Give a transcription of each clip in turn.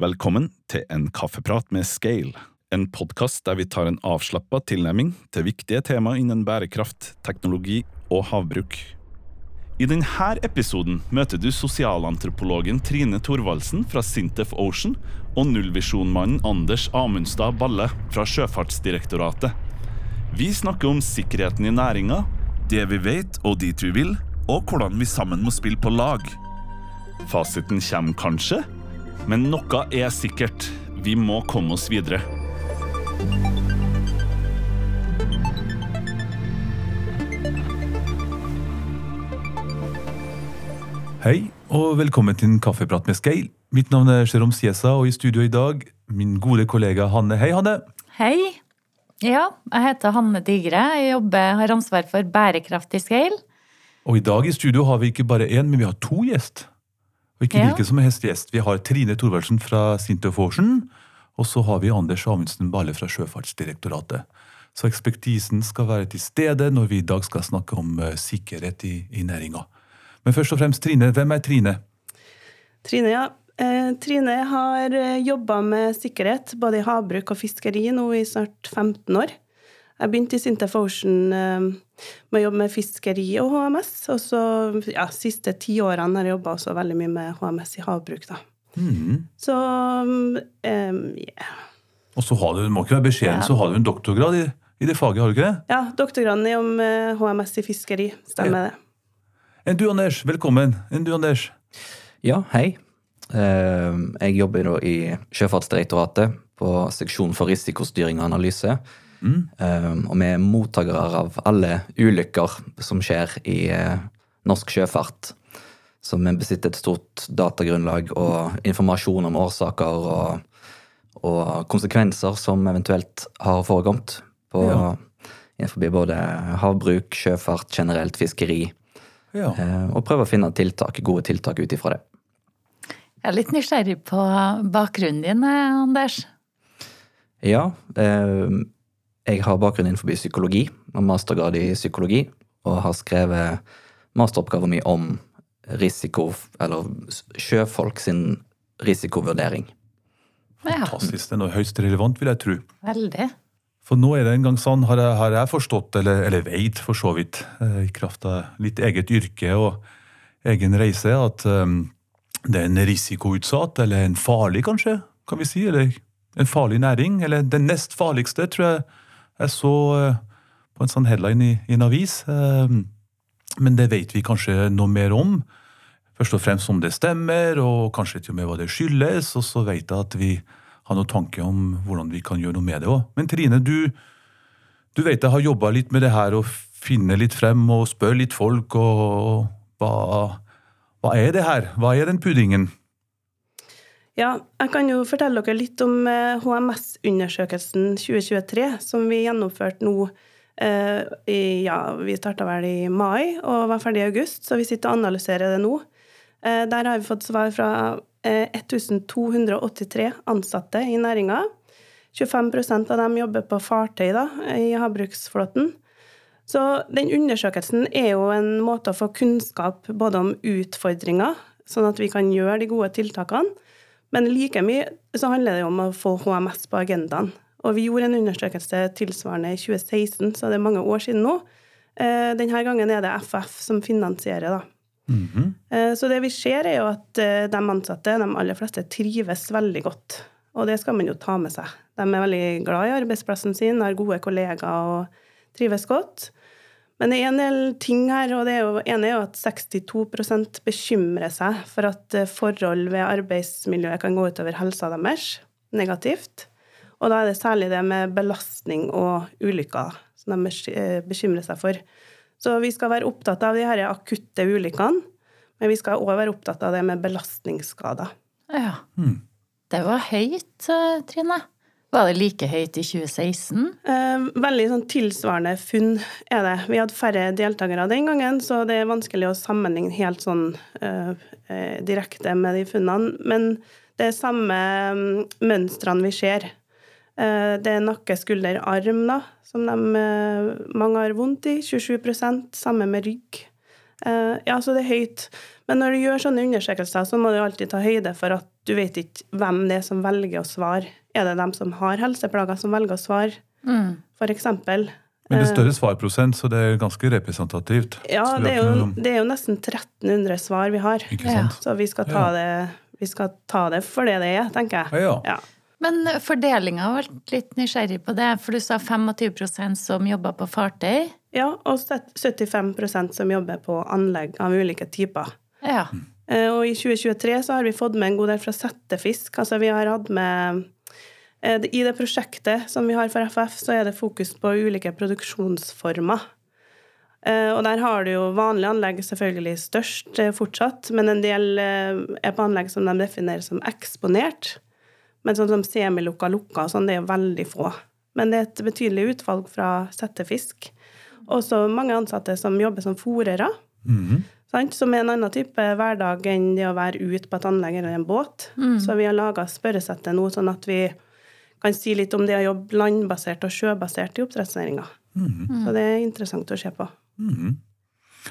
Velkommen til en kaffeprat med Scale, en podkast der vi tar en avslappa tilnærming til viktige tema innen bærekraft, teknologi og havbruk. I denne episoden møter du sosialantropologen Trine Thorvaldsen fra Sintef Ocean og nullvisjonmannen Anders Amundstad Balle fra Sjøfartsdirektoratet. Vi snakker om sikkerheten i næringa, det vi vet og dit vi vil, og hvordan vi sammen må spille på lag. Fasiten kommer kanskje, men noe er sikkert. Vi må komme oss videre. Hei, og velkommen til en kaffeprat med Skeil. Mitt navn er Jerome Siesa, og i studio i dag min gode kollega Hanne. Hei, Hanne. Hei. Ja, jeg heter Hanne Digre. Jeg jobber, har ansvar for bærekraftig Skeil. Og i dag i studio har vi ikke bare én, men vi har to gjest. Og ikke Ja. hvilken som helst gjest. Vi har Trine Thorvaldsen fra Sintef Ocean, og så har vi Anders Amundsen Bale fra Sjøfartsdirektoratet. Så ekspertisen skal være til stede når vi i dag skal snakke om eh, sikkerhet i, i næringa. Men først og fremst, Trine. Hvem er Trine? Trine, ja. Eh, Trine har jobba med sikkerhet både i havbruk og fiskeri nå i snart 15 år. Jeg begynte i Sintef Ocean eh, med å jobbe med fiskeri og HMS. Og så ja, siste ti årene har jeg jobba også veldig mye med HMS i havbruk, da. Mm. Så um, yeah. Og så har du, du må ikke være beskjeden, Ja. så har du en doktorgrad i, i det faget, har du ikke det? ja, doktorgraden er om eh, HMS i fiskeri. Stemmer det. Enn du, Anders. Velkommen. Enn du, Anders. Ja, hei. Eh, Jeg jobber da i Sjøfartsdirektoratet på seksjon for risikostyring og analyse. Eh, Og vi er mottakere av alle ulykker som skjer i uh, norsk sjøfart. Så vi besitter et stort datagrunnlag og informasjon om årsaker og, og konsekvenser som eventuelt har forekommet på Ja. innenfor både havbruk, sjøfart, generelt fiskeri. Ja. Uh, Og prøve å finne tiltak, gode tiltak ut ifra det. Jeg er litt nysgjerrig på bakgrunnen din, eh, Anders. Ja, eh, jeg har bakgrunn innenfor psykologi og mastergrad i psykologi, og har skrevet masteroppgaven min om risiko, eller sjøfolk sin risikovurdering. Ja, Fantastisk. Det er noe høyst relevant, vil jeg tro. veldig. For nå er det en gang sånn, har jeg, har jeg forstått, eller, eller veit for så vidt, eh, i kraft av litt eget yrke og egen reise, at um, det er en risikoutsatt, eller en farlig, kanskje, kan vi si, eller en farlig næring, eller den nest farligste, tror jeg jeg så eh, på en sånn headline i, i en avis. Um, men det vet vi kanskje noe mer om. Først og fremst om det stemmer, og kanskje til og med hva det skyldes. Og så vet jeg at vi har noen tanker om hvordan vi kan gjøre noe med det òg. Men Trine, du, du vet jeg har jobba litt med det her og finne litt frem og spørre litt folk. og hva, hva er det her? Hva er den puddingen? Ja, jeg kan jo fortelle dere litt om eh, HMS-undersøkelsen 2023, som vi gjennomførte nå eh, ja, Vi starta vel i mai og var ferdig i august, så vi sitter og analyserer det nå. Eh, der har vi fått svar fra eh, 1283 ansatte i næringa. 25% av dem jobber på fartøy da, i havbruksflåten. Så den undersøkelsen er jo en måte å få kunnskap både om utfordringer, sånn at vi kan gjøre de gode tiltakene, men like mye så handler det om å få HMS på agendaen. Og vi gjorde en undersøkelse tilsvarende i 2016, så det er mange år siden nå. Eh, Denne gangen er det FF som finansierer, da. Eh, Så det vi ser, er jo at eh, de ansatte, de aller fleste, trives veldig godt. Og det skal man jo ta med seg. De er veldig glad i arbeidsplassen sin, har gode kollegaer og trives godt. Men det er en del ting her, og det er jo ene er jo at 62 bekymrer seg for at eh, forhold ved arbeidsmiljøet kan gå utover helsa deres negativt. Og da er det særlig det med belastning og ulykker som de eh, bekymrer seg for. Så vi skal være opptatt av de her akutte ulykkene, men vi skal òg være opptatt av det med belastningsskader. Ja. Det var høyt, eh, Trine. Var det like høyt i 2016? Eh, Veldig sånn tilsvarende funn er det. Vi hadde færre deltakere den gangen, så det er vanskelig å sammenligne helt sånn eh, eh, direkte med de funnene. Men det er samme mm, mønstrene vi ser. Eh, det er nakke, skulder, arm da, som de, eh, mange har vondt i. 27 samme med rygg. Eh, ja, så det er høyt. Men når du gjør sånne undersøkelser, så må du alltid ta høyde for at du vet ikke hvem det er som velger å svare. Er det dem som har helseplager, som velger å svare, Mm. eksempel? Men det er Eh, større svarprosent, så det er ganske representativt. Ja, det er, jo, det er jo nesten 1300 svar vi har. Ikke Ja. Så vi skal ta, det, vi skal ta det for det det er, tenker jeg. Ja, ja. Ja. Men fordelinga var litt nysgjerrig på det, for du sa 25% som jobber på fartøy. ja, og 75% som jobber på anlegg av ulike typer. Ja. Eh, Og i 2023 så har vi fått med en god del fra settefisk. Altså vi har hatt med eh, I det prosjektet som vi har for FF, så er det fokus på ulike produksjonsformer. Eh, Og der har du jo vanlige anlegg selvfølgelig størst fortsatt, men en del er på anlegg som de definerer som eksponert. Men sånn som semilukka lukka og sånn, det er jo veldig få. Men det er et betydelig utvalg fra settefisk. Også mange ansatte som jobber som fôrere. Mhm. Sant? Som er en annen type hverdag enn det å være ute på et anlegg eller en båt. Så vi har laga spørresettet nå, sånn at vi kan si litt om det å jobbe landbasert og sjøbasert i oppdrettsnæringa. Så det er interessant å se på.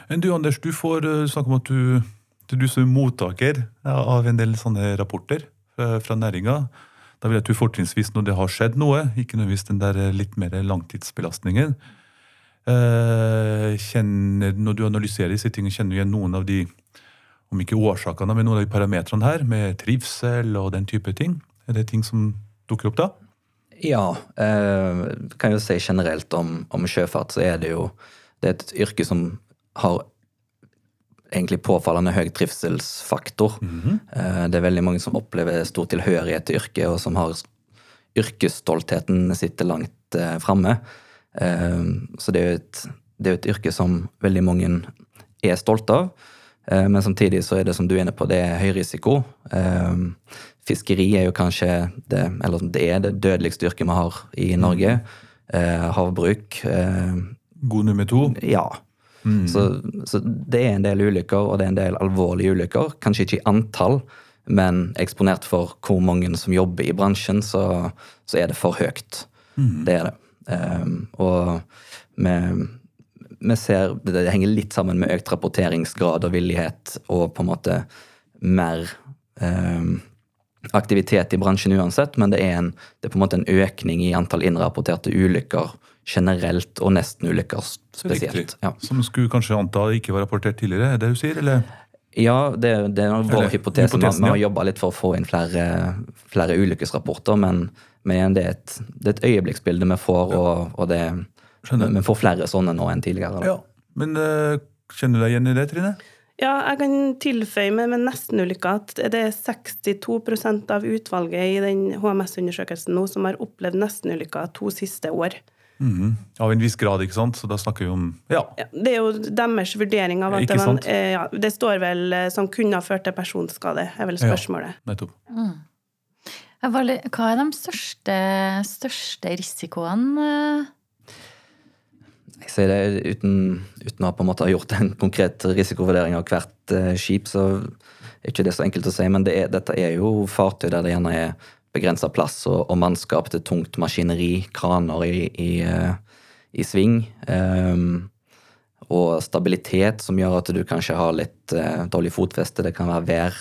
Men du Anders, du får eh, snakke om at du, det er du som er mottaker av en del sånne rapporter fra, fra næringa. Da vil jeg at du fortrinnsvis, når det har skjedd noe, ikke nødvendigvis den der litt mer langtidsbelastningen kjenner, Når du analyserer disse tingene, kjenner du igjen noen av de om ikke årsakene, men noen av de parametrene her, med trivsel og den type ting? Er det ting som dukker opp da? Ja, eh, kan jo si generelt om, om sjøfart, så er det jo det er et yrke som har egentlig påfallende høy trivselsfaktor. Eh, det er veldig mange som opplever stor tilhørighet til yrket, og som har yrkesstoltheten sitter langt eh, framme. Eh, så det er jo et, det er et yrke som veldig mange er stolte av. Eh, Men samtidig så er det som du er inne på, det er høy risiko. Eh, Fiskeri er jo kanskje det, eller det er det dødeligste yrket vi har i Norge. Eh, Havbruk. God nummer to. Ja. Så, så det er en del ulykker, og det er en del alvorlige ulykker. Kanskje ikke i antall, men eksponert for hvor mange som jobber i bransjen, så, så er det for høyt. Det er det. Um, og vi, vi ser det, henger litt sammen med økt rapporteringsgrad og villighet og på en måte mer um, aktivitet i bransjen uansett, men det er, en, det er på en måte en økning i antall innrapporterte ulykker generelt, og nesten-ulykker spesielt. Ja. Som skulle kanskje anta ikke var rapportert tidligere, er det du sier? eller? Ja, det, det er vår Eller, hypotese. Vi- Vi har ja. jobba litt for å få inn flere, flere ulykkesrapporter, men, men igjen, det, er et, det er et øyeblikksbilde vi får, og, og det, vi får flere sånne nå enn tidligere. Da. Ja. Men uh, kjenner du deg igjen i det, Trine? Ja, jeg kan tilføye med, med nestenulykka at det er 62% av utvalget i den HMS-undersøkelsen nå som har opplevd nestenulykka to siste år. Mhm. Av en viss grad, ikke sant? Så da snakker vi om Ja. Ja, det er jo deres vurdering av at det, var eh, ja, det står vel eh, som kunne ha ført til personskade, er vel spørsmålet. Ja. Nettopp. Litt- Hva er de største, største risikoene? Jeg sier det uten, uten å en ha gjort en konkret risikovurdering av hvert eh, skip, så er ikke det så enkelt å si. Men det er, dette er jo fartøy der det gjerne er begrensa plass og, og mannskap til tungt maskineri, kraner i, i, eh, i sving. Um, og stabilitet som gjør at du kanskje har litt uh, dårlig fotfeste. Det kan være vær.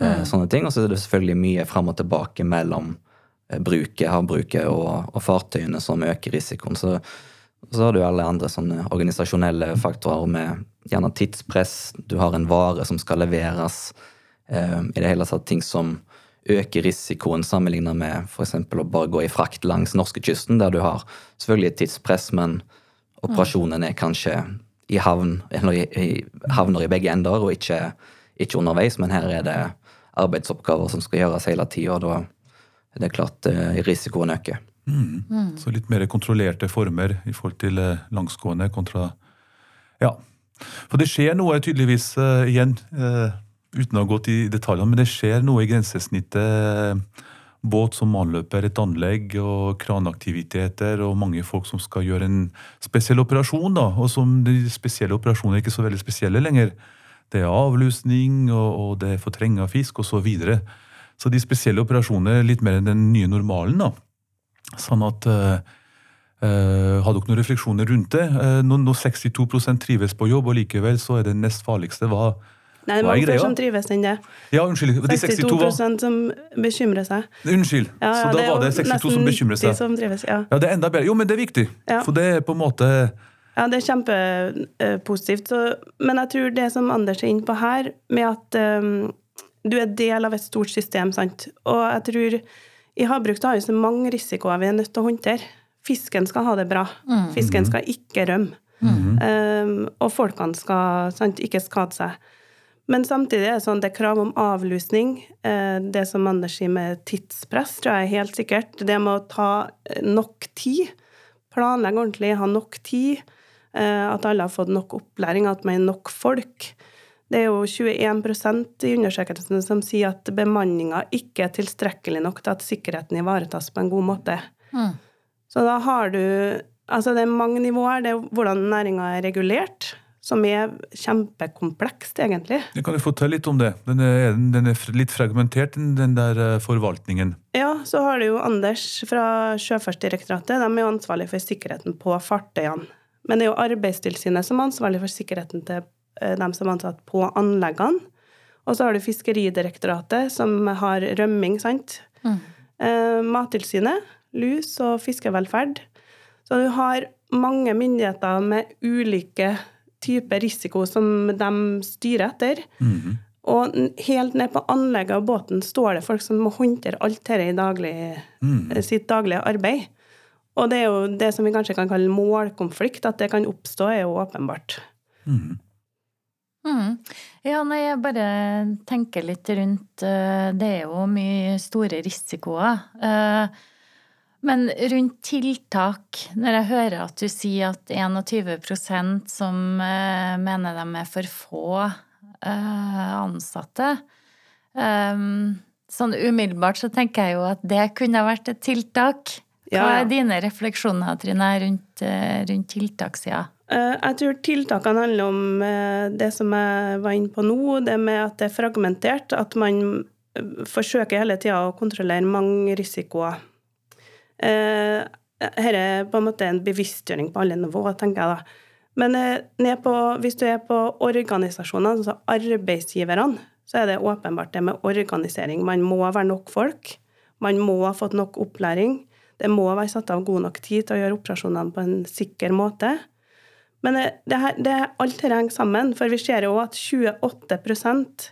Eh, Sånne ting. Og så er det selvfølgelig mye fram og tilbake mellom eh, bruket, havbruket og, og fartøyene som øker risikoen. Så, så har du alle andre sånne organisasjonelle faktorer med gjerne tidspress. Du har en vare som skal leveres. eh, I det hele tatt ting som øker risikoen sammenlignet med f.eks. å bare gå i frakt langs norskekysten, der du har selvfølgelig et tidspress, men operasjonen er kanskje i havn, eller i, i, havner i begge ender, og ikke, ikke underveis, men her er det arbeidsoppgaver som skal gjøres hele tida, da er det klart eh, risikoen øker. Så litt mer kontrollerte former i forhold til eh, langsgående kontra Ja. For det skjer noe tydeligvis uh, igjen, uh, uten å ha gått i detaljene, men det skjer noe i grensesnittet. Båt som anløper et anlegg, og kranaktiviteter, og mange folk som skal gjøre en spesiell operasjon, da, og som de spesielle operasjonene er ikke så veldig spesielle lenger. Det er avlusning, og, og det er fortreng av fisk, og så videre. Så de spesielle operasjonene er litt mer enn den nye normalen, da. Sånn at eh, eh, Har dere noen refleksjoner rundt det? Eh, når, no, 62% trives på jobb, og likevel så er det nest farligste, hva, Nei, det er mange flere som trives enn det. Ja, unnskyld. De 62 var som bekymrer seg. Unnskyld. Ja, ja, så da det var det jo 62 som nesten seg. de som trives, ja. Ja, det er enda bedre. Jo, men det er viktig. For det er på en måte Ja, det er kjempepositivt. Men jeg tror det som Anders er inne på her, med at um, du er del av et stort system, sant. Og jeg tror i havbruk så har vi så mange risikoer vi er nødt til å håndtere. Fisken skal ha det bra. Fisken skal ikke rømme. Um, og folkene skal sant, ikke skade seg. Men samtidig er det sånn det er krav om avlusning. Eh, Det som Anders sier med tidspress, tror jeg er helt sikkert. Det med å ta eh, nok tid. Planlegge ordentlig, ha nok tid. Eh, At alle har fått nok opplæring, at man er nok folk. Det er jo 21% i undersøkelsen som sier at bemanninga ikke er tilstrekkelig nok til at sikkerheten ivaretas på en god måte. Så da har du Altså, det er mange nivåer. Det er hvordan næringa er regulert, som er kjempekomplekst, egentlig. Jeg kan du fortelle litt om det. Den er, den er litt fragmentert, den, den der eh, forvaltningen. Ja, så har du jo Anders fra Sjøfartsdirektoratet. De er jo ansvarlig for sikkerheten på fartøyene. Men det er jo Arbeidstilsynet som er ansvarlig for sikkerheten til eh, dem som er ansatt på anleggene. Og så har du Fiskeridirektoratet, som har rømming, sant. Mm. Mattilsynet, lus og fiskevelferd. Så du har mange myndigheter med ulike typer risiko som de styrer etter. Og helt ned på anlegget av båten står det folk som må håndtere alt dette i daglig, mm. sitt daglige arbeid. Og det er jo det som vi kanskje kan kalle målkonflikt, at det kan oppstå, er jo åpenbart. Mm. Ja, nei, jeg bare tenker litt rundt eh, Det er jo mye store risikoer. Eh, Men rundt tiltak, når jeg hører at du sier at 21% som eh, mener de er for få eh, ansatte Sånn umiddelbart så tenker jeg jo at det kunne vært et tiltak. Hva er dine refleksjoner, Trine, rundt, eh, rundt tiltakssida? Eh, Jeg tror tiltakene handler om eh, det som jeg var inne på nå, det med at det er fragmentert, at man forsøker hele tida å kontrollere mange risikoer. Dette er på en måte en bevisstgjøring på alle nivåer, tenker jeg da. Men ned på, hvis du er på organisasjonene, altså arbeidsgiverne, så er det åpenbart det med organisering. Man må være nok folk. Man må ha fått nok opplæring. Det må være satt av god nok tid til å gjøre operasjonene på en sikker måte. Men det, det, her, det alt dette henger sammen, for vi ser jo at 28%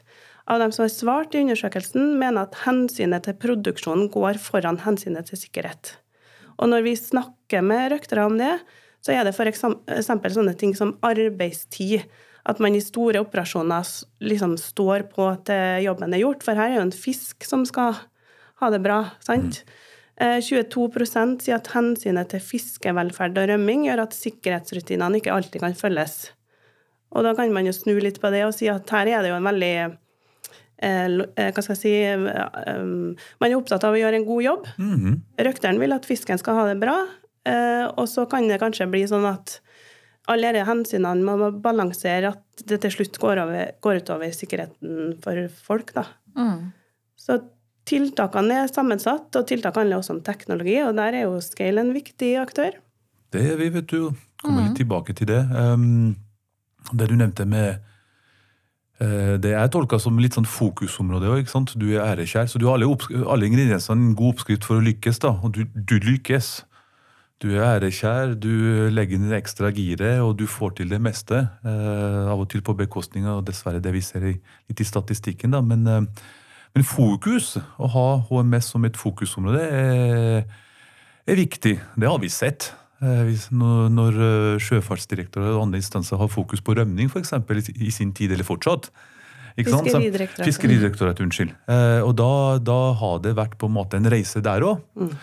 av dem som har svart i undersøkelsen, mener at hensynet til produksjonen går foran hensynet til sikkerhet. Og når vi snakker med røktere om det, så er det f.eks. sånne ting som arbeidstid. At man i store operasjoner liksom står på til jobben er gjort. For her er jo en fisk som skal ha det bra, sant? Eh, 22% sier at hensynet til fiskevelferd og rømming gjør at sikkerhetsrutinene ikke alltid kan følges. Og da kan man jo snu litt på det og si at her er det jo en veldig eh, eh, Hva skal jeg si eh, Man er opptatt av å gjøre en god jobb. Røkteren vil at fisken skal ha det bra, eh, og så kan det kanskje bli sånn at alle disse hensynene man må balansere at det til slutt går, over, går utover sikkerheten for folk, da. Så tiltakene er sammensatt, og tiltak handler også om teknologi, og der er jo Scale en viktig aktør. Det er vi, vet du. Kommer litt tilbake til det. Um, det du nevnte med eh, Det er tolka som litt sånn fokusområde òg. Du er ærekjær, så du har alle, alle ingrediensene i en god oppskrift for å lykkes. da, Og du, du lykkes. Du er ærekjær, du legger inn det ekstra giret, og du får til det meste. eh, av og til på bekostning av dessverre det vi ser i, litt i statistikken, da. Men, eh, men fokus, å ha HMS som et fokusområde, er, er viktig. Det har vi sett. Eh, Når, når eh, Sjøfartsdirektoratet og andre instanser har fokus på rømning, f.eks. I, i sin tid, eller fortsatt. Fiskeridirektoratet. Fiskeridirektoratet, unnskyld. Eh, og da, da har det vært på en måte en reise der òg. Mm.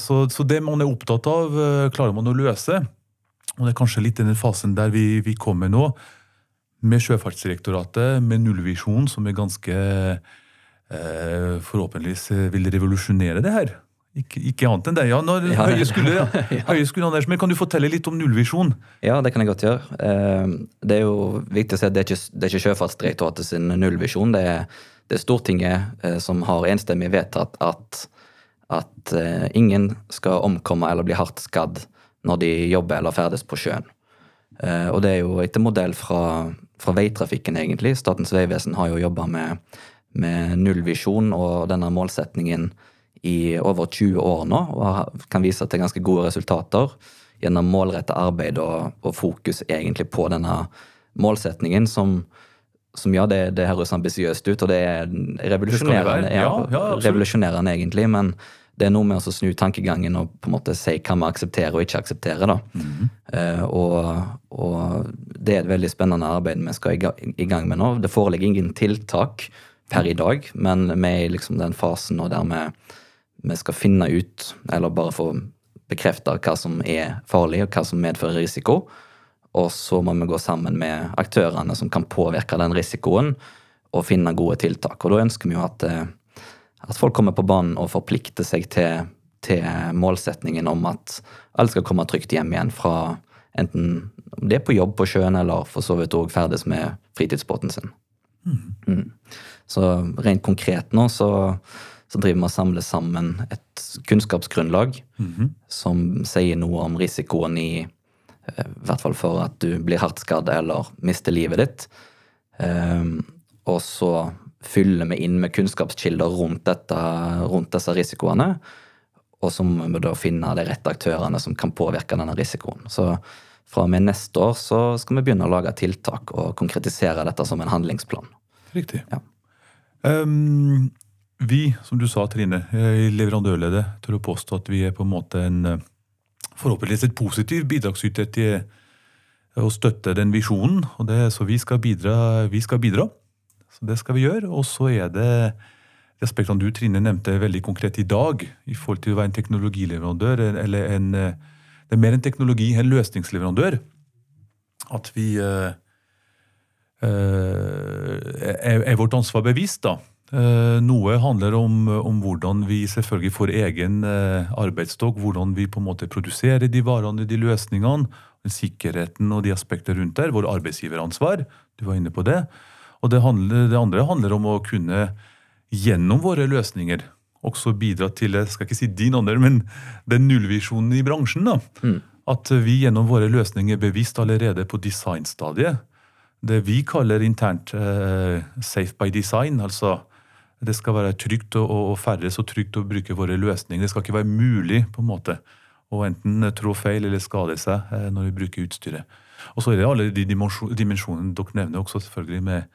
så, så det man er opptatt av, klarer man å løse. Og det er kanskje litt i den fasen der vi, vi kommer nå, med Sjøfartsdirektoratet, med nullvisjonen, som er ganske Forhåpentligvis eh, vil revolusjonere det her. Ikke, ikke annet enn det. Ja, når Ja. Høie skulle, ja. Høye skulle, Anders, men kan du fortelle litt om nullvisjon? Ja, det kan jeg godt gjøre. Eh, Det er jo viktig å si at det er ikke, det er ikke Sjøfartsdirektoratet sin nullvisjon. Det er, det er Stortinget eh, som har enstemmig vedtatt at, at eh, ingen skal omkomme eller bli hardt skadd når de jobber eller ferdes på sjøen. Eh, Og det er jo etter modell fra, fra veitrafikken, egentlig. Statens vegvesen har jo jobba med, med nullvisjon og denne målsetningen i over 20 år nå, og kan vise til ganske gode resultater gjennom målretta arbeid og, og, fokus egentlig på denne målsetningen, som, som ja, det, det høres ambisiøst ut, og det er revolusjonerende, ja, ja, revolusjonerende egentlig, men det er noe med å snu tankegangen og på en måte si hva vi aksepterer og ikke aksepterer. da. Mm. Uh, og, og, det er et veldig spennende arbeid vi skal i gang med nå. Det foreligger ingen tiltak per i dag, men vi er i liksom den fasen nå der vi, vi skal finne ut, eller bare få bekrefta hva som er farlig, og hva som medfører risiko. Og så må vi gå sammen med aktørene som kan påvirke den risikoen, og finne gode tiltak. Og da ønsker vi jo at uh, at folk kommer på banen og forplikter seg til, til målsetningen om at alle skal komme trygt hjem igjen fra enten det er på jobb på sjøen, eller for så vidt òg ferdes med fritidsbåten sin. Mm. Mm. Så rent konkret nå så, så, driver vi og samler sammen et kunnskapsgrunnlag mm -hmm. som sier noe om risikoen i eh, i hvert fall for at du blir hardt skadd eller mister livet ditt. Um, og så fyller vi inn med kunnskapskilder rundt, dette, rundt disse risikoene. Og så må vi da finne de rette aktørene som kan påvirke denne risikoen. Så fra og med neste år så skal vi begynne å lage tiltak og konkretisere dette som en handlingsplan. Riktig. Ja. Um, vi, som du sa, Trine, i leverandørledet tør å påstå at vi er på en måte en eh, forhåpentligvis et positiv bidragsyter til å støtte den visjonen. og det, Så vi skal bidra. Vi skal bidra. Så det skal vi gjøre. Og så er det de aspektene du Trine nevnte veldig konkret i dag, i forhold til å være en teknologileverandør, eller en Det er mer en teknologi, en løsningsleverandør. At vi uh, er, er, vårt ansvar bevisst, da. Uh, noe handler om, om, hvordan vi selvfølgelig får egen uh, arbeidsstokk, hvordan vi på en måte produserer de varene, de løsningene, sikkerheten og de aspekter rundt der. Vår arbeidsgiveransvar. Du var inne på det. Og det, handler, det, andre handler om å kunne gjennom våre løsninger også bidra til jeg skal ikke si din andre, men den nullvisjonen i bransjen. da. Mm. At vi gjennom våre løsninger bevisst allerede på designstadiet Det vi kaller internt uh, safe by design. altså Det skal være trygt og, og færre så trygt å bruke våre løsninger. Det skal ikke være mulig på en måte å enten trå feil eller skade seg uh, når vi bruker utstyret. Og så er det alle de dimensjonene dere nevner også, selvfølgelig med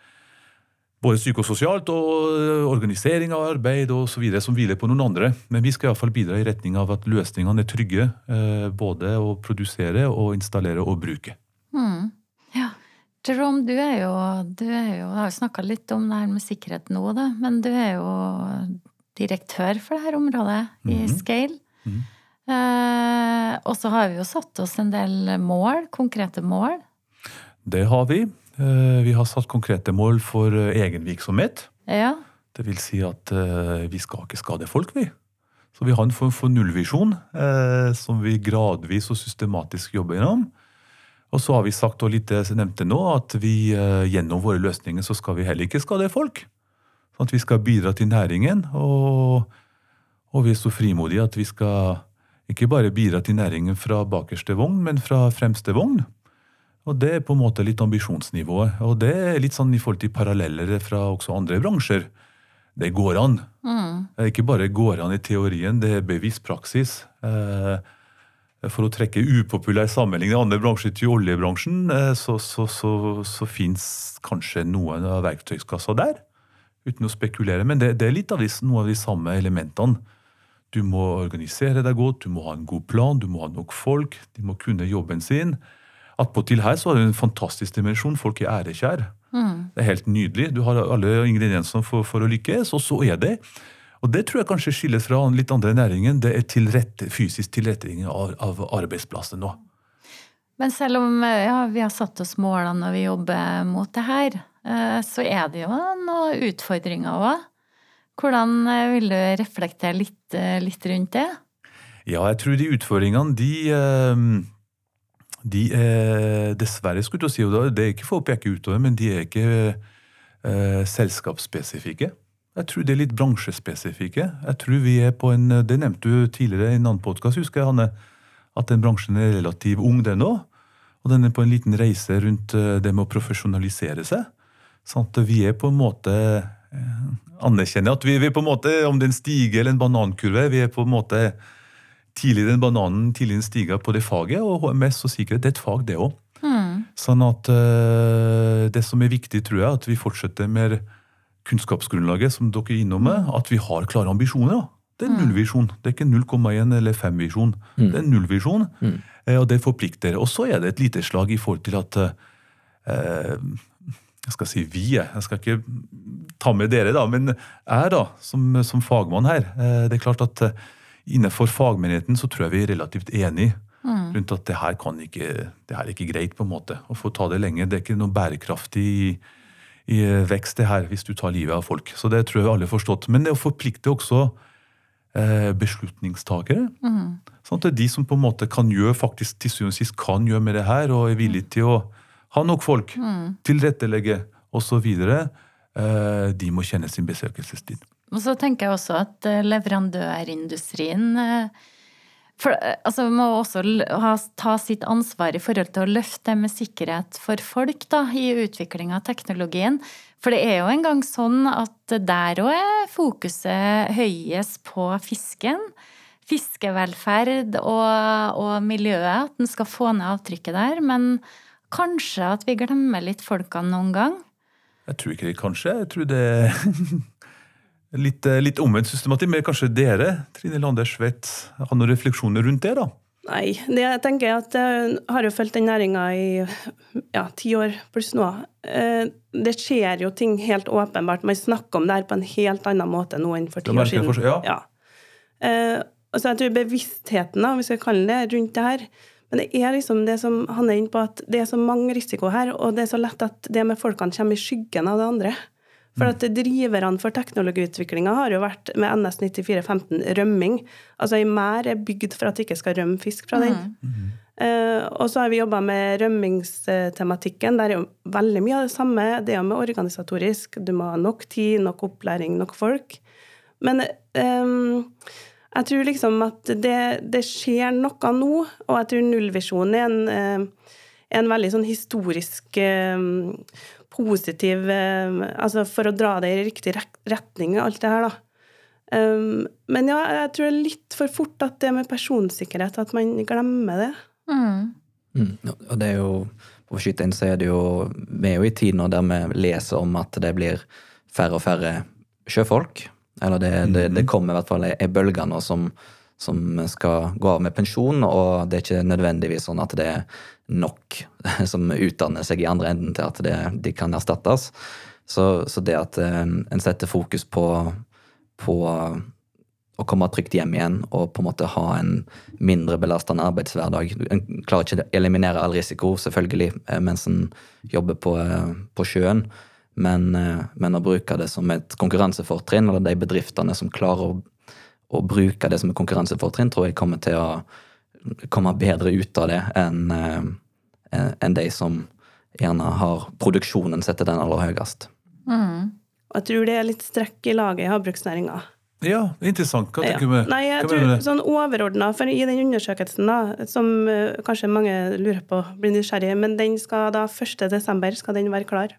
både psykososialt og eh, organisering av arbeid og så videre, som hviler på noen andre. Men vi skal iallfall bidra i retning av at løsningene er trygge. Eh, både å produsere og installere og bruke. Jerome, du er jo, du er jo Jeg har jo snakka litt om det her med sikkerhet nå, da, men du er jo direktør for dette området i mm -hmm. Scale. Mm -hmm. eh, og så har vi jo satt oss en del mål, konkrete mål. Det har vi. Eh, vi har satt konkrete mål for eh, egen virksomhet. Ja. Det vil si at eh, vi skal ikke skade folk, vi. Så vi har en form for nullvisjon som vi gradvis og systematisk jobber gjennom. Og så har vi sagt, og jeg nevnte nå, at vi gjennom våre løsninger så skal vi heller ikke skade folk. Sånn at vi skal bidra til næringen, og, og vi er så frimodige at vi skal ikke bare bidra til næringen fra bakerste vogn, men fra fremste vogn. Og Det er på en måte litt ambisjonsnivået. Og det er litt sånn i forhold til paralleller fra også andre bransjer. Det går an. Mm. Det er ikke bare går an i teorien, det er bevisst praksis. Eh, for å trekke upopulær sammenligning i andre bransjer til oljebransjen, eh, så, så, så, så fins kanskje noen av verktøyskassa der. Uten å spekulere. Men det, det er litt av de, noen av de samme elementene. Du må organisere deg godt, du må ha en god plan, du må ha nok folk, de må kunne jobben sin. Attpåtil her så har du en fantastisk dimensjon. Folk er ærekjær. Mm. Det er helt nydelig. Du har alle ingrediensene for, for, å lykkes, og så er det og det tror jeg kanskje skiller fra litt andre næringer. Det er tilrette, fysisk tilrettelegging av, av arbeidsplassen nå. Men selv om ja, vi har satt oss målene når vi jobber mot det her, eh, så er det jo noen utfordringer òg. Hvordan eh, vil du reflektere litt, eh, litt, rundt det? Ja, jeg tror de utfordringene, de de er dessverre, skulle du si, det er ikke for å peke utover, men de er ikke eh, selskapsspesifikke. Jeg tror det er litt bransjespesifikke. Jeg tror vi er på en, Det nevnte du tidligere i en annen podkast, husker jeg, Hanne, at den bransjen er relativt ung, den òg. Og den er på en liten reise rundt eh, det med å profesjonalisere seg. Sånn at vi er på en måte eh, anerkjenner at vi, vi er på en måte, om det er en stige eller en banankurve, vi er på en måte tidlig den bananen, tidlig den stiga på det faget, og HMS og sikkerhet det er et fag, det òg. Sånn at eh, det som er viktig, tror jeg, at vi fortsetter med kunnskapsgrunnlaget som dere er innom med, at vi har klare ambisjoner. Det er nullvisjon. Det er ikke 0,1 eller 5-visjon. Det er nullvisjon, mm. og det forplikter. Og så er det et lite slag i forhold til at eh, Jeg skal si vi, jeg. Skal ikke ta med dere, da, men jeg, da, som, som fagmann her. eh, Det er klart at eh, innenfor fagmenigheten så tror jeg vi er relativt enige rundt at det her kan ikke, det her er ikke greit, på en måte. Å få ta det lenge. Det er ikke noe bærekraftig i, i vekst, det her, hvis du tar livet av folk. Så det tror jeg alle har forstått. Men det å forplikte også eh, beslutningstakere. Sånn at det er de som på en måte kan gjøre, faktisk til syvende og sist kan gjøre med det her, og er villige til å ha nok folk, tilrettelegge osv. Eh, de må kjenne sin besøkelsestid. Og så tenker jeg også at eh, leverandørindustrien eh, for, altså, vi må også ha, ta sitt ansvar i forhold til å løfte det med sikkerhet for folk da, i utvikling av teknologien. For det er jo engang sånn at der òg er fokuset høyest på fisken. Fiskevelferd og, og miljøet, at en skal få ned avtrykket der. Men kanskje at vi glemmer litt folkene noen gang. Jeg tror ikke det, kanskje. Jeg tror det litt, eh, litt omvendt systematikk. Men kanskje dere, Trine Landers, vet, har noen refleksjoner rundt det? da? Nei, det jeg tenker er at jeg har jo fulgt den næringa i ja, ti år pluss nå. Eh, Det skjer jo ting helt åpenbart. Man snakker om det her på en helt annen måte nå enn for ti år siden. ja. ja. Eh, altså jeg tror bevisstheten, da, hvis vi kaller det, rundt det her Men det er liksom det som han er inne på, at det er så mange risiko her, og det er så lett at det med folkene kommer i skyggen av det andre. For at driverne for teknologiutviklinga har jo vært med NS9415 rømming. Altså ei mær er bygd for at det ikke skal rømme fisk fra den. Eh, og så har vi jobba med rømmingstematikken. Der er jo veldig mye av det samme. Det er jo med organisatorisk. Du må ha nok tid, nok opplæring, nok folk. Men um, jeg tror liksom at det, det skjer noe nå, og jeg tror nullvisjonen er en, eh, en veldig sånn historisk eh, positiv eh, Altså for å dra det i riktig retning, alt det her, da. Um, men ja, jeg tror det er litt for fort at det med personsikkerhet, at man glemmer det. Mm. Mm. Og det er jo, på å skyte inn, så er det jo Vi er jo i tid nå der vi leser om at det blir færre og færre sjøfolk. Eller det, det, det kommer i hvert fall ei bølge nå som, som skal gå av med pensjon, og det er ikke nødvendigvis sånn at det er nok som utdanner seg i andre enden til at det, de kan erstattes. Så, så det at eh, en setter fokus på, på å komme trygt hjem igjen og på en måte ha en mindre belastende arbeidshverdag. En klarer ikke å eliminere all risiko, selvfølgelig, eh, mens en jobber på, eh, på sjøen. Men, eh, men å bruke det som et konkurransefortrinn, eller de bedriftene som klarer å, å bruke det som et konkurransefortrinn, tror jeg kommer til å komme bedre ut av det enn eh, enn de som gjerne har produksjonen setter den aller høyest. Mm. jeg tror det er litt strekk i laget i havbruksnæringa. Ja, interessant. Hva tenker du med Nei, jeg tror mener sånn overordna, for i den undersøkelsen, da, som uh, kanskje mange lurer på, blir nysgjerrige, men den skal da 1. desember skal den være klar.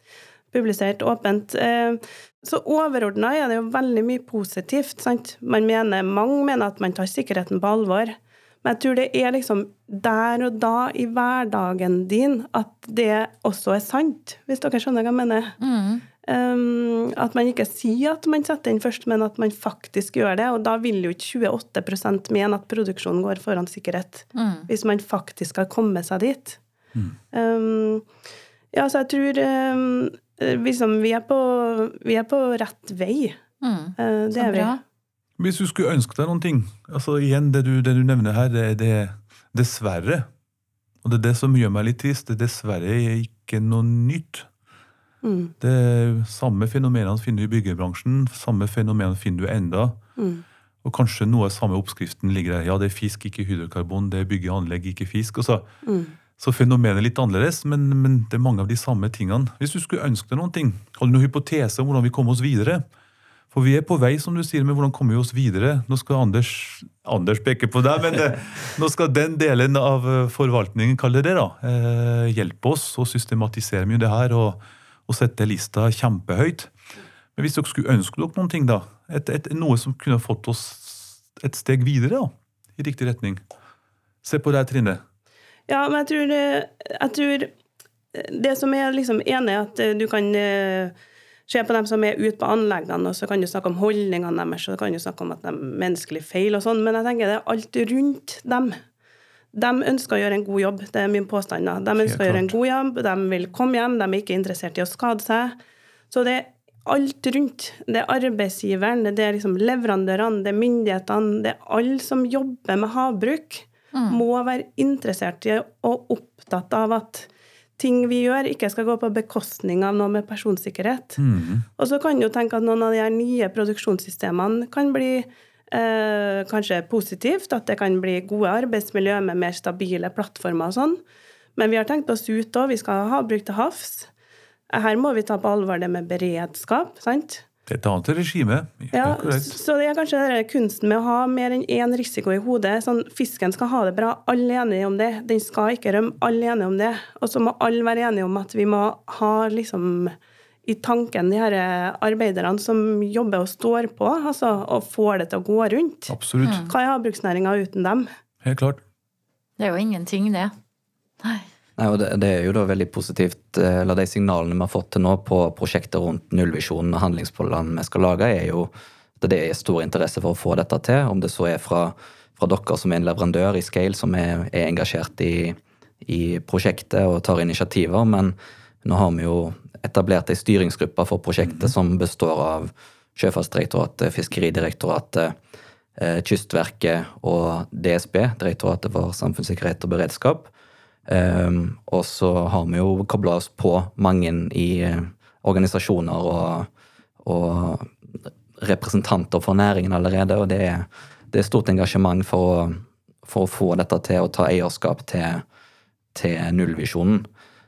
Publisert åpent. Eh, Så overordna er det jo veldig mye positivt, sant. Man mener, mange mener at man tar sikkerheten på alvor. Men jeg tror det er liksom der og da i hverdagen din at det også er sant, hvis dere skjønner hva jeg mener. Um, at man ikke sier at man setter inn først, men at man faktisk gjør det. Og da vil jo ikke 28% mene at produksjonen går foran sikkerhet. Hvis man faktisk har kommet seg dit. Um, ja, så jeg tror um, liksom, vi, er på, vi er på rett vei. Mm. Uh, det Så er vi. bra. Hvis du skulle ønske deg noen ting altså igjen, Det du, det du nevner her, det, det er dessverre. Og det er det som gjør meg litt trist. Det er dessverre ikke noe nytt. Mm, Det samme fenomenene finner du i byggebransjen. Samme fenomenene finner du enda. mm, Og kanskje noe av samme oppskriften ligger der. Ja, det er fisk, ikke hydrokarbon. Det er byggeanlegg, ikke fisk. Og så, mm. så fenomenet er litt annerledes, men, men det er mange av de samme tingene. Hvis du skulle ønske deg noen ting, har du noen hypotese om hvordan vi kommer oss videre? For vi er på vei, som du sier, med hvordan kommer vi oss videre. Nå skal Anders Anders peke på deg, men det, nå skal den delen av eh, forvaltningen, kall det det, da, eh, hjelpe oss å systematisere mye det her og, og, sette lista kjempehøyt. Men hvis dere skulle ønske dere noen ting, da, et, et, noe som kunne fått oss et steg videre da, i riktig retning Se på deg, Trine. Ja, men jeg tror, jeg tror det som er liksom enig, at du kan Se på dem som er ute på anleggene, og så kan du snakke om holdningene deres, og så kan du snakke om at de er menneskelig feil og sånn, men jeg tenker det er alt rundt dem. De ønsker å gjøre en god jobb, det er min påstand. da. De ønsker å gjøre en god jobb, de vil komme hjem, de er ikke interessert i å skade seg. Så det er alt rundt. Det er arbeidsgiveren, det er liksom leverandørene, det er myndighetene, det er alle som jobber med havbruk, mm. må være interessert i og opptatt av at ting vi gjør, ikke skal gå på bekostning av noe med personsikkerhet. Mm. Og så kan du tenke at noen av de nye produksjonssystemene kan bli eh, kanskje positivt, at det kan bli gode arbeidsmiljø med mer stabile plattformer og sånn. Men vi har tenkt oss ut òg, vi skal ha bruk til havs. Her må vi ta på alvor det med beredskap. sant? Et annet regime. Ja, så det er kanskje kunsten med å ha mer enn én risiko i hodet. Sånn, fisken skal ha det bra, alle er enige om det. Den skal ikke rømme, alle er enige om det. Og så må alle være enige om at vi må ha liksom i tanken de her arbeiderne som jobber og står på, altså, og får det til å gå rundt. Absolutt. Hva er havbruksnæringa uten dem? Helt klart. Det er jo ingenting, det. Nei. Nei, og det, det, er jo da veldig positivt. Eh, eller De signalene vi har fått til nå på prosjektet rundt nullvisjonen og handlingsplanen vi skal lage, er jo at det er stor interesse for å få dette til. Om det så er fra, fra dere som er en leverandør i Scale, som er, er engasjert i, i, prosjektet og tar initiativer. Men nå har vi jo etablert ei styringsgruppe for prosjektet mm. som består av Sjøfartsdirektoratet, Fiskeridirektoratet, eh, Kystverket og DSB, Direktoratet for samfunnssikkerhet og beredskap. Um, og så har vi jo kobla oss på mange i uh, organisasjoner og, og, representanter for næringen allerede, og det er, det er stort engasjement for å, for å, få dette til å ta eierskap til, til nullvisjonen.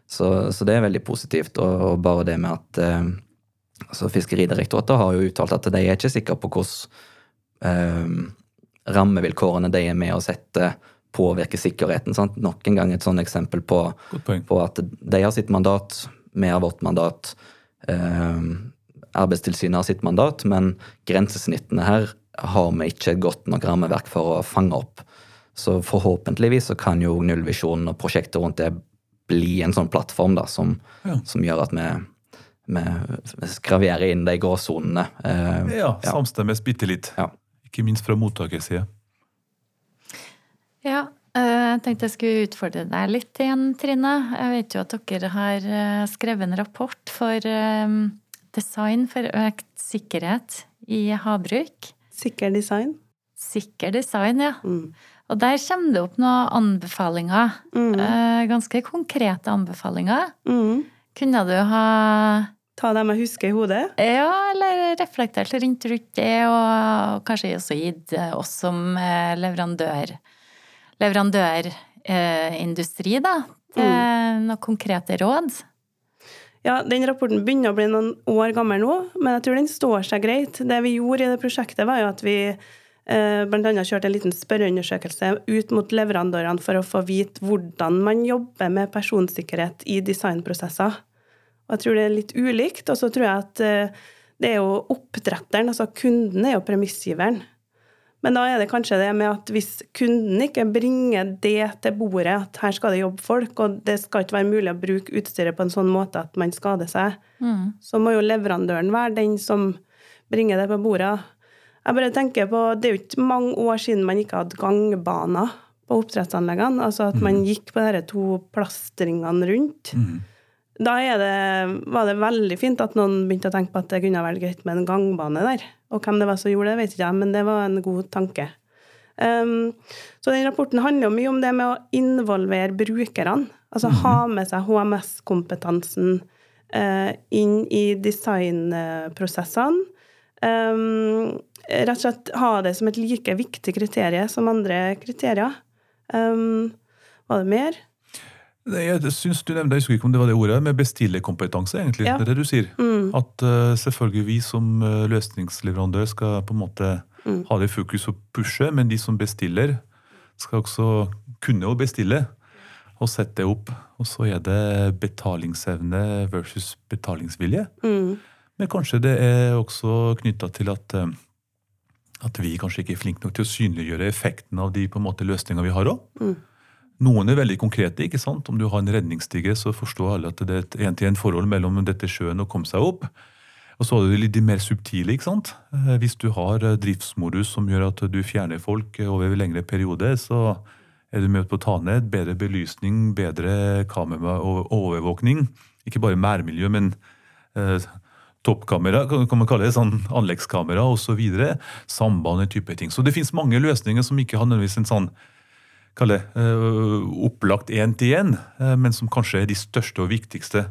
Så, så, det er veldig positivt. Og, og bare det med at uh, altså Fiskeridirektoratet har jo uttalt at de er ikke sikre på hvordan uh, rammevilkårene de er med å sette påvirke sikkerheten. Sant? Nok en gang et sånn eksempel på, på, at de har sitt mandat, vi har vårt mandat. Eh, Arbeidstilsynet har sitt mandat, men grensesnittene her har vi ikke et godt nok rammeverk for å fange opp. Så forhåpentligvis så kan jo nullvisjonen og prosjektet rundt det bli en sånn plattform da, som, ja. som gjør at vi, vi skraverer inn de gråsonene. Eh, ja, samstemmes bitte litt. Ja. Ikke minst fra mottakers side. Ja, eh, jeg tenkte jeg skulle utfordre deg litt igjen, Trine. Jeg vet jo at dere har eh, skrevet en rapport for eh, design for økt sikkerhet i havbruk. Sikker design? Sikker design, ja. Mm. Og der kommer det opp noen anbefalinger. Mm. Ganske konkrete anbefalinger. Mm. Kunne du ha Ta dem jeg husker i hodet? Ja, eller reflektert rundt det, og kanskje også gitt oss som leverandør leverandørindustri, da, til mm. noen konkrete råd? Ja, den rapporten begynner å bli noen år gammel nå, men jeg tror den står seg greit. Det vi gjorde i det prosjektet, var jo at vi eh, bl.a. kjørte en liten spørreundersøkelse ut mot leverandørene for å få vite hvordan man jobber med personsikkerhet i designprosesser. Og jeg tror det er litt ulikt. Og så tror jeg at eh, det er jo oppdretteren, altså kunden, er jo premissgiveren. Men da er det kanskje det med at hvis kunden ikke bringer det til bordet, at her skal det jobbe folk, og det skal ikke være mulig å bruke utstyret på en sånn måte at man skader seg, mm. så må jo leverandøren være den som bringer det på bordet. Jeg bare tenker på, Det er jo ikke mange år siden man ikke hadde gangbaner på oppdrettsanleggene. Altså at man mm. gikk på disse to plastringene rundt. Mm. Da det, var det veldig fint at noen begynte å tenke på at det kunne vært greit med en gangbane der. Og hvem det var som gjorde det, vet ikke jeg, men det var en god tanke. Um, så den rapporten handler jo mye om det med å involvere brukerne. Altså mm -hmm. ha med seg HMS-kompetansen uh, inn i designprosessene. Um, rett og slett ha det som et like viktig kriterium som andre kriterier. Um, var det mer? Jeg synes du nevnte, jeg husker ikke om det var det ordet, med bestillerkompetanse, egentlig. Ja. Det er det du sier. Mm. At uh, selvfølgelig vi som eh, løsningsleverandør skal på en måte Mm. ha det i fokus og pushe, men de som bestiller, skal også kunne å bestille og sette det opp. Og så er det betalingsevne versus betalingsvilje. Mm. Men kanskje det er også knytta til at, eh, at vi kanskje ikke er flinke nok til å synliggjøre effekten av de på en måte løsningene vi har òg. Noen er veldig konkrete. ikke sant? Om du har en redningsstige, så forstår alle at det er et en-til-en-forhold mellom dette sjøen og komme seg opp. Og så er det litt mer subtile. ikke sant? Eh, Hvis du har eh, driftsmodus som gjør at du fjerner folk eh, over en lengre periode, så er du med på å ta ned bedre belysning, bedre kamera og overvåkning. Ikke bare mærmiljø, men eh, toppkamera, kan man kalle det, sånn anleggskamera osv. Samband, og type ting. Så det finnes mange løsninger som ikke har nødvendigvis en sånn kall det, eh, opplagt én-til-én, eh, men som kanskje er de største og viktigste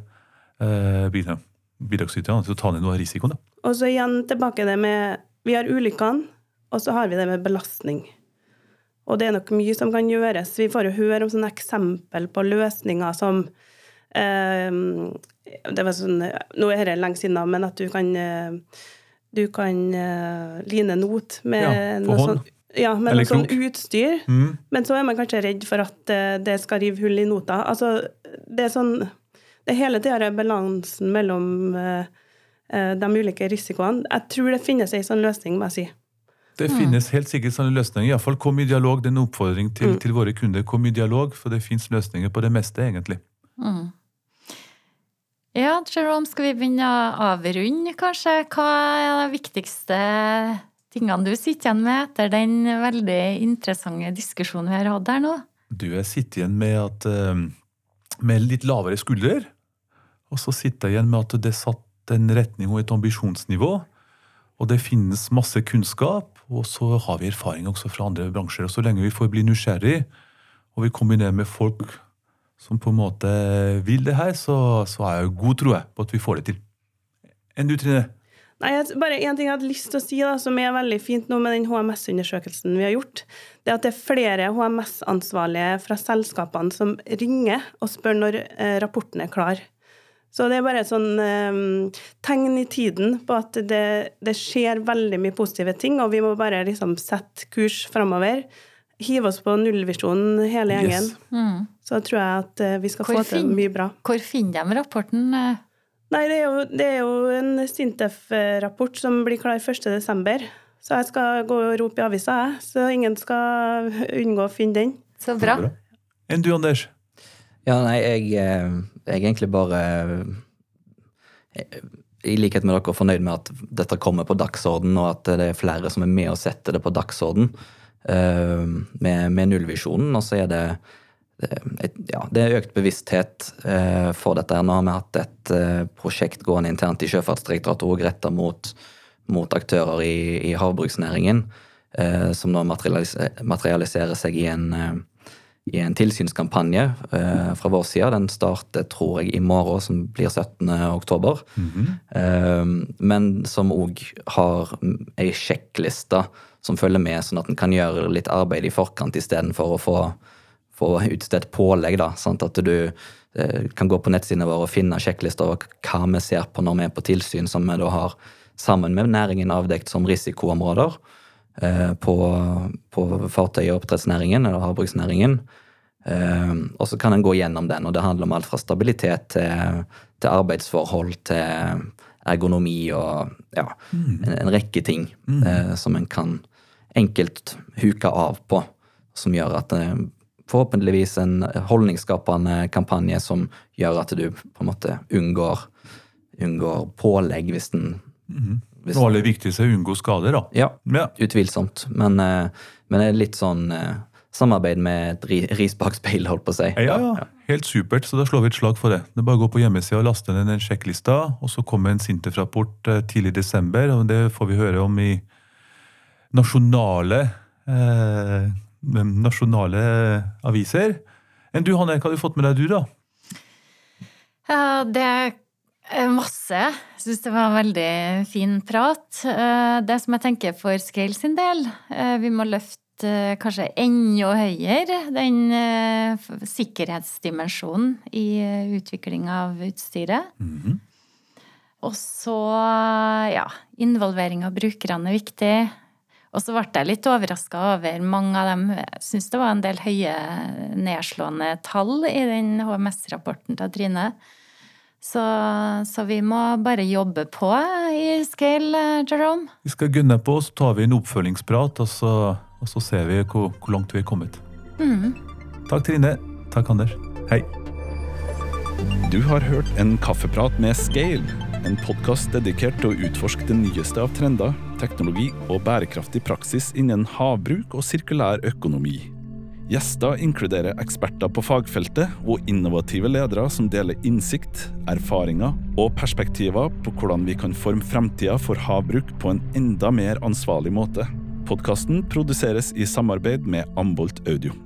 eh, bidragsyterne til å ta ned noe av risikoen. da. Og så igjen tilbake det med Vi har ulykkene, og så har vi det med belastning. Og det er nok mye som kan gjøres. Vi får jo høre om sånne eksempel på løsninger som eh, det var sånn, Nå er dette lenge siden, men at du kan du kan line not med Ja, noe hånd. Ja, med noe sånn utstyr. Mm. Men så er man kanskje redd for at eh, det skal rive hull i nota. Altså, det er sånn Det er hele tida balansen mellom eh, eh, de ulike risikoene. Jeg tror det finnes ei sånn løsning, må jeg si. Det finnes helt sikkert sånne løsninger. I hvert fall kom i dialog. Det er en oppfordring til, til våre kunder. Kom i dialog, for det finnes løsninger på det meste, egentlig. Mm. Ja, Jerome, skal vi begynne å avrunde, kanskje? Hva er det viktigste tingene du sitter igjen med etter den veldig interessante diskusjonen vi har hatt her nå? Du, jeg sitter igjen med, at, eh, med litt lavere skulder. Og så sitter jeg igjen med at det satt en retning og et ambisjonsnivå. Og det finnes masse kunnskap, og så har vi erfaring også fra andre bransjer. Og så lenge vi får bli nysgjerrig, og vi kombinerer med folk som på en måte vil det her, så, så er jeg god, tror jeg, på at vi får det til. Enn du, Trine? Nei, bare en ting jeg hadde lyst til å si, da, som er veldig fint nå med den HMS-undersøkelsen vi har gjort, det er at det er flere HMS-ansvarlige fra selskapene som ringer og spør når eh, rapporten er klar. Så det er bare et sånn eh, tegn i tiden på at det, det skjer veldig mye positive ting, og vi må bare liksom sette kurs framover. Hive oss på nullvisjonen hele gjengen. Yes. Mm. Så tror jeg at eh, vi skal Hvor få til mye bra. Hvor finner de rapporten? eh? Nei, det er jo, det er jo en Sintef-rapport som blir klar 1.12. Så jeg skal gå og rope i avisa, jeg. Så ingen skal unngå å finne den. Så bra. Enn du, Anders? Ja, nei, jeg, eh, jeg er egentlig bare jeg, I likhet med dere fornøyd med at dette kommer på dagsorden, og at det er flere som er med og setter det på dagsorden uh, med, med nullvisjonen. Og så er det eh, et, ja, det er økt bevissthet eh, for dette. Nå har vi hatt et eh, prosjekt gående internt i Sjøfartsdirektoratet og retta mot, mot aktører i, i havbruksnæringen, eh, som nå materialiserer seg i en eh, i en tilsynskampanje eh, fra vår side. Den starter, tror jeg, i morgen, som blir 17. oktober. eh, men som òg har ei sjekkliste som følger med, sånn at en kan gjøre litt arbeid i forkant istedenfor å få, få utstedt pålegg. da, sant? At du eh, kan gå på nettsidene våre og finne sjekklister over hva vi ser på når vi er på tilsyn, som vi da har sammen med næringen avdekt som risikoområder eh, på, på fartøy- og oppdrettsnæringen eller havbruksnæringen. Eh, og så kan en gå gjennom den, og det handler om alt fra stabilitet til, til arbeidsforhold til ergonomi og ja, en, en rekke ting eh, som en kan enkelt huke av på, som gjør at det forhåpentligvis en holdningsskapende kampanje som gjør at du på en måte unngår, unngår pålegg hvis den hvis Det aller viktigste er å unngå skader, da. ja, Ja. utvilsomt. Men, eh, men det er litt sånn eh, samarbeid med et ris bak speilet, holdt på å si. Ja, ja, helt supert, så da slår vi et slag for det. Det er bare å gå på hjemmesida og laste ned den sjekklista, og så kommer en Sintef-rapport eh, tidlig i desember, og det får vi høre om i nasjonale eh, nasjonale aviser. Enn du, Hanne, hva har du fått med deg, du, da? Ja, det er masse. Jeg syns det var en veldig fin prat. Eh, Det som jeg tenker for Scale sin del, eh, vi må løfte eh, kanskje enda høyere, den sikkerhetsdimensjonen i utvikling av utstyret. Og så, ja, involvering av brukerne er viktig. Og så ble jeg litt overraska over mange av dem. Jeg syns det var en del høye nedslående tall i den HMS-rapporten til Trine. Så, så vi må bare jobbe på i Scale, Jerome. Vi skal gunne på, så tar vi en oppfølgingsprat, og så, og så ser vi hvor, hvor langt vi er kommet. Takk, Trine. Takk, Anders. Hei. Du har hørt en kaffeprat med Scale, en podkast dedikert til å utforske det nyeste av trender, teknologi og bærekraftig praksis innen havbruk og sirkulær økonomi. Gjester inkluderer eksperter på fagfeltet og innovative ledere som deler innsikt, erfaringer og perspektiver på hvordan vi kan forme fremtida for havbruk på en enda mer ansvarlig måte. Podkasten produseres i samarbeid med Ambolt Audio.